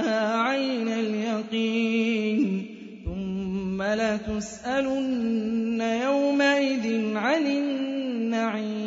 لها عين اليقين ثم لتسألن يومئذ عن النعيم.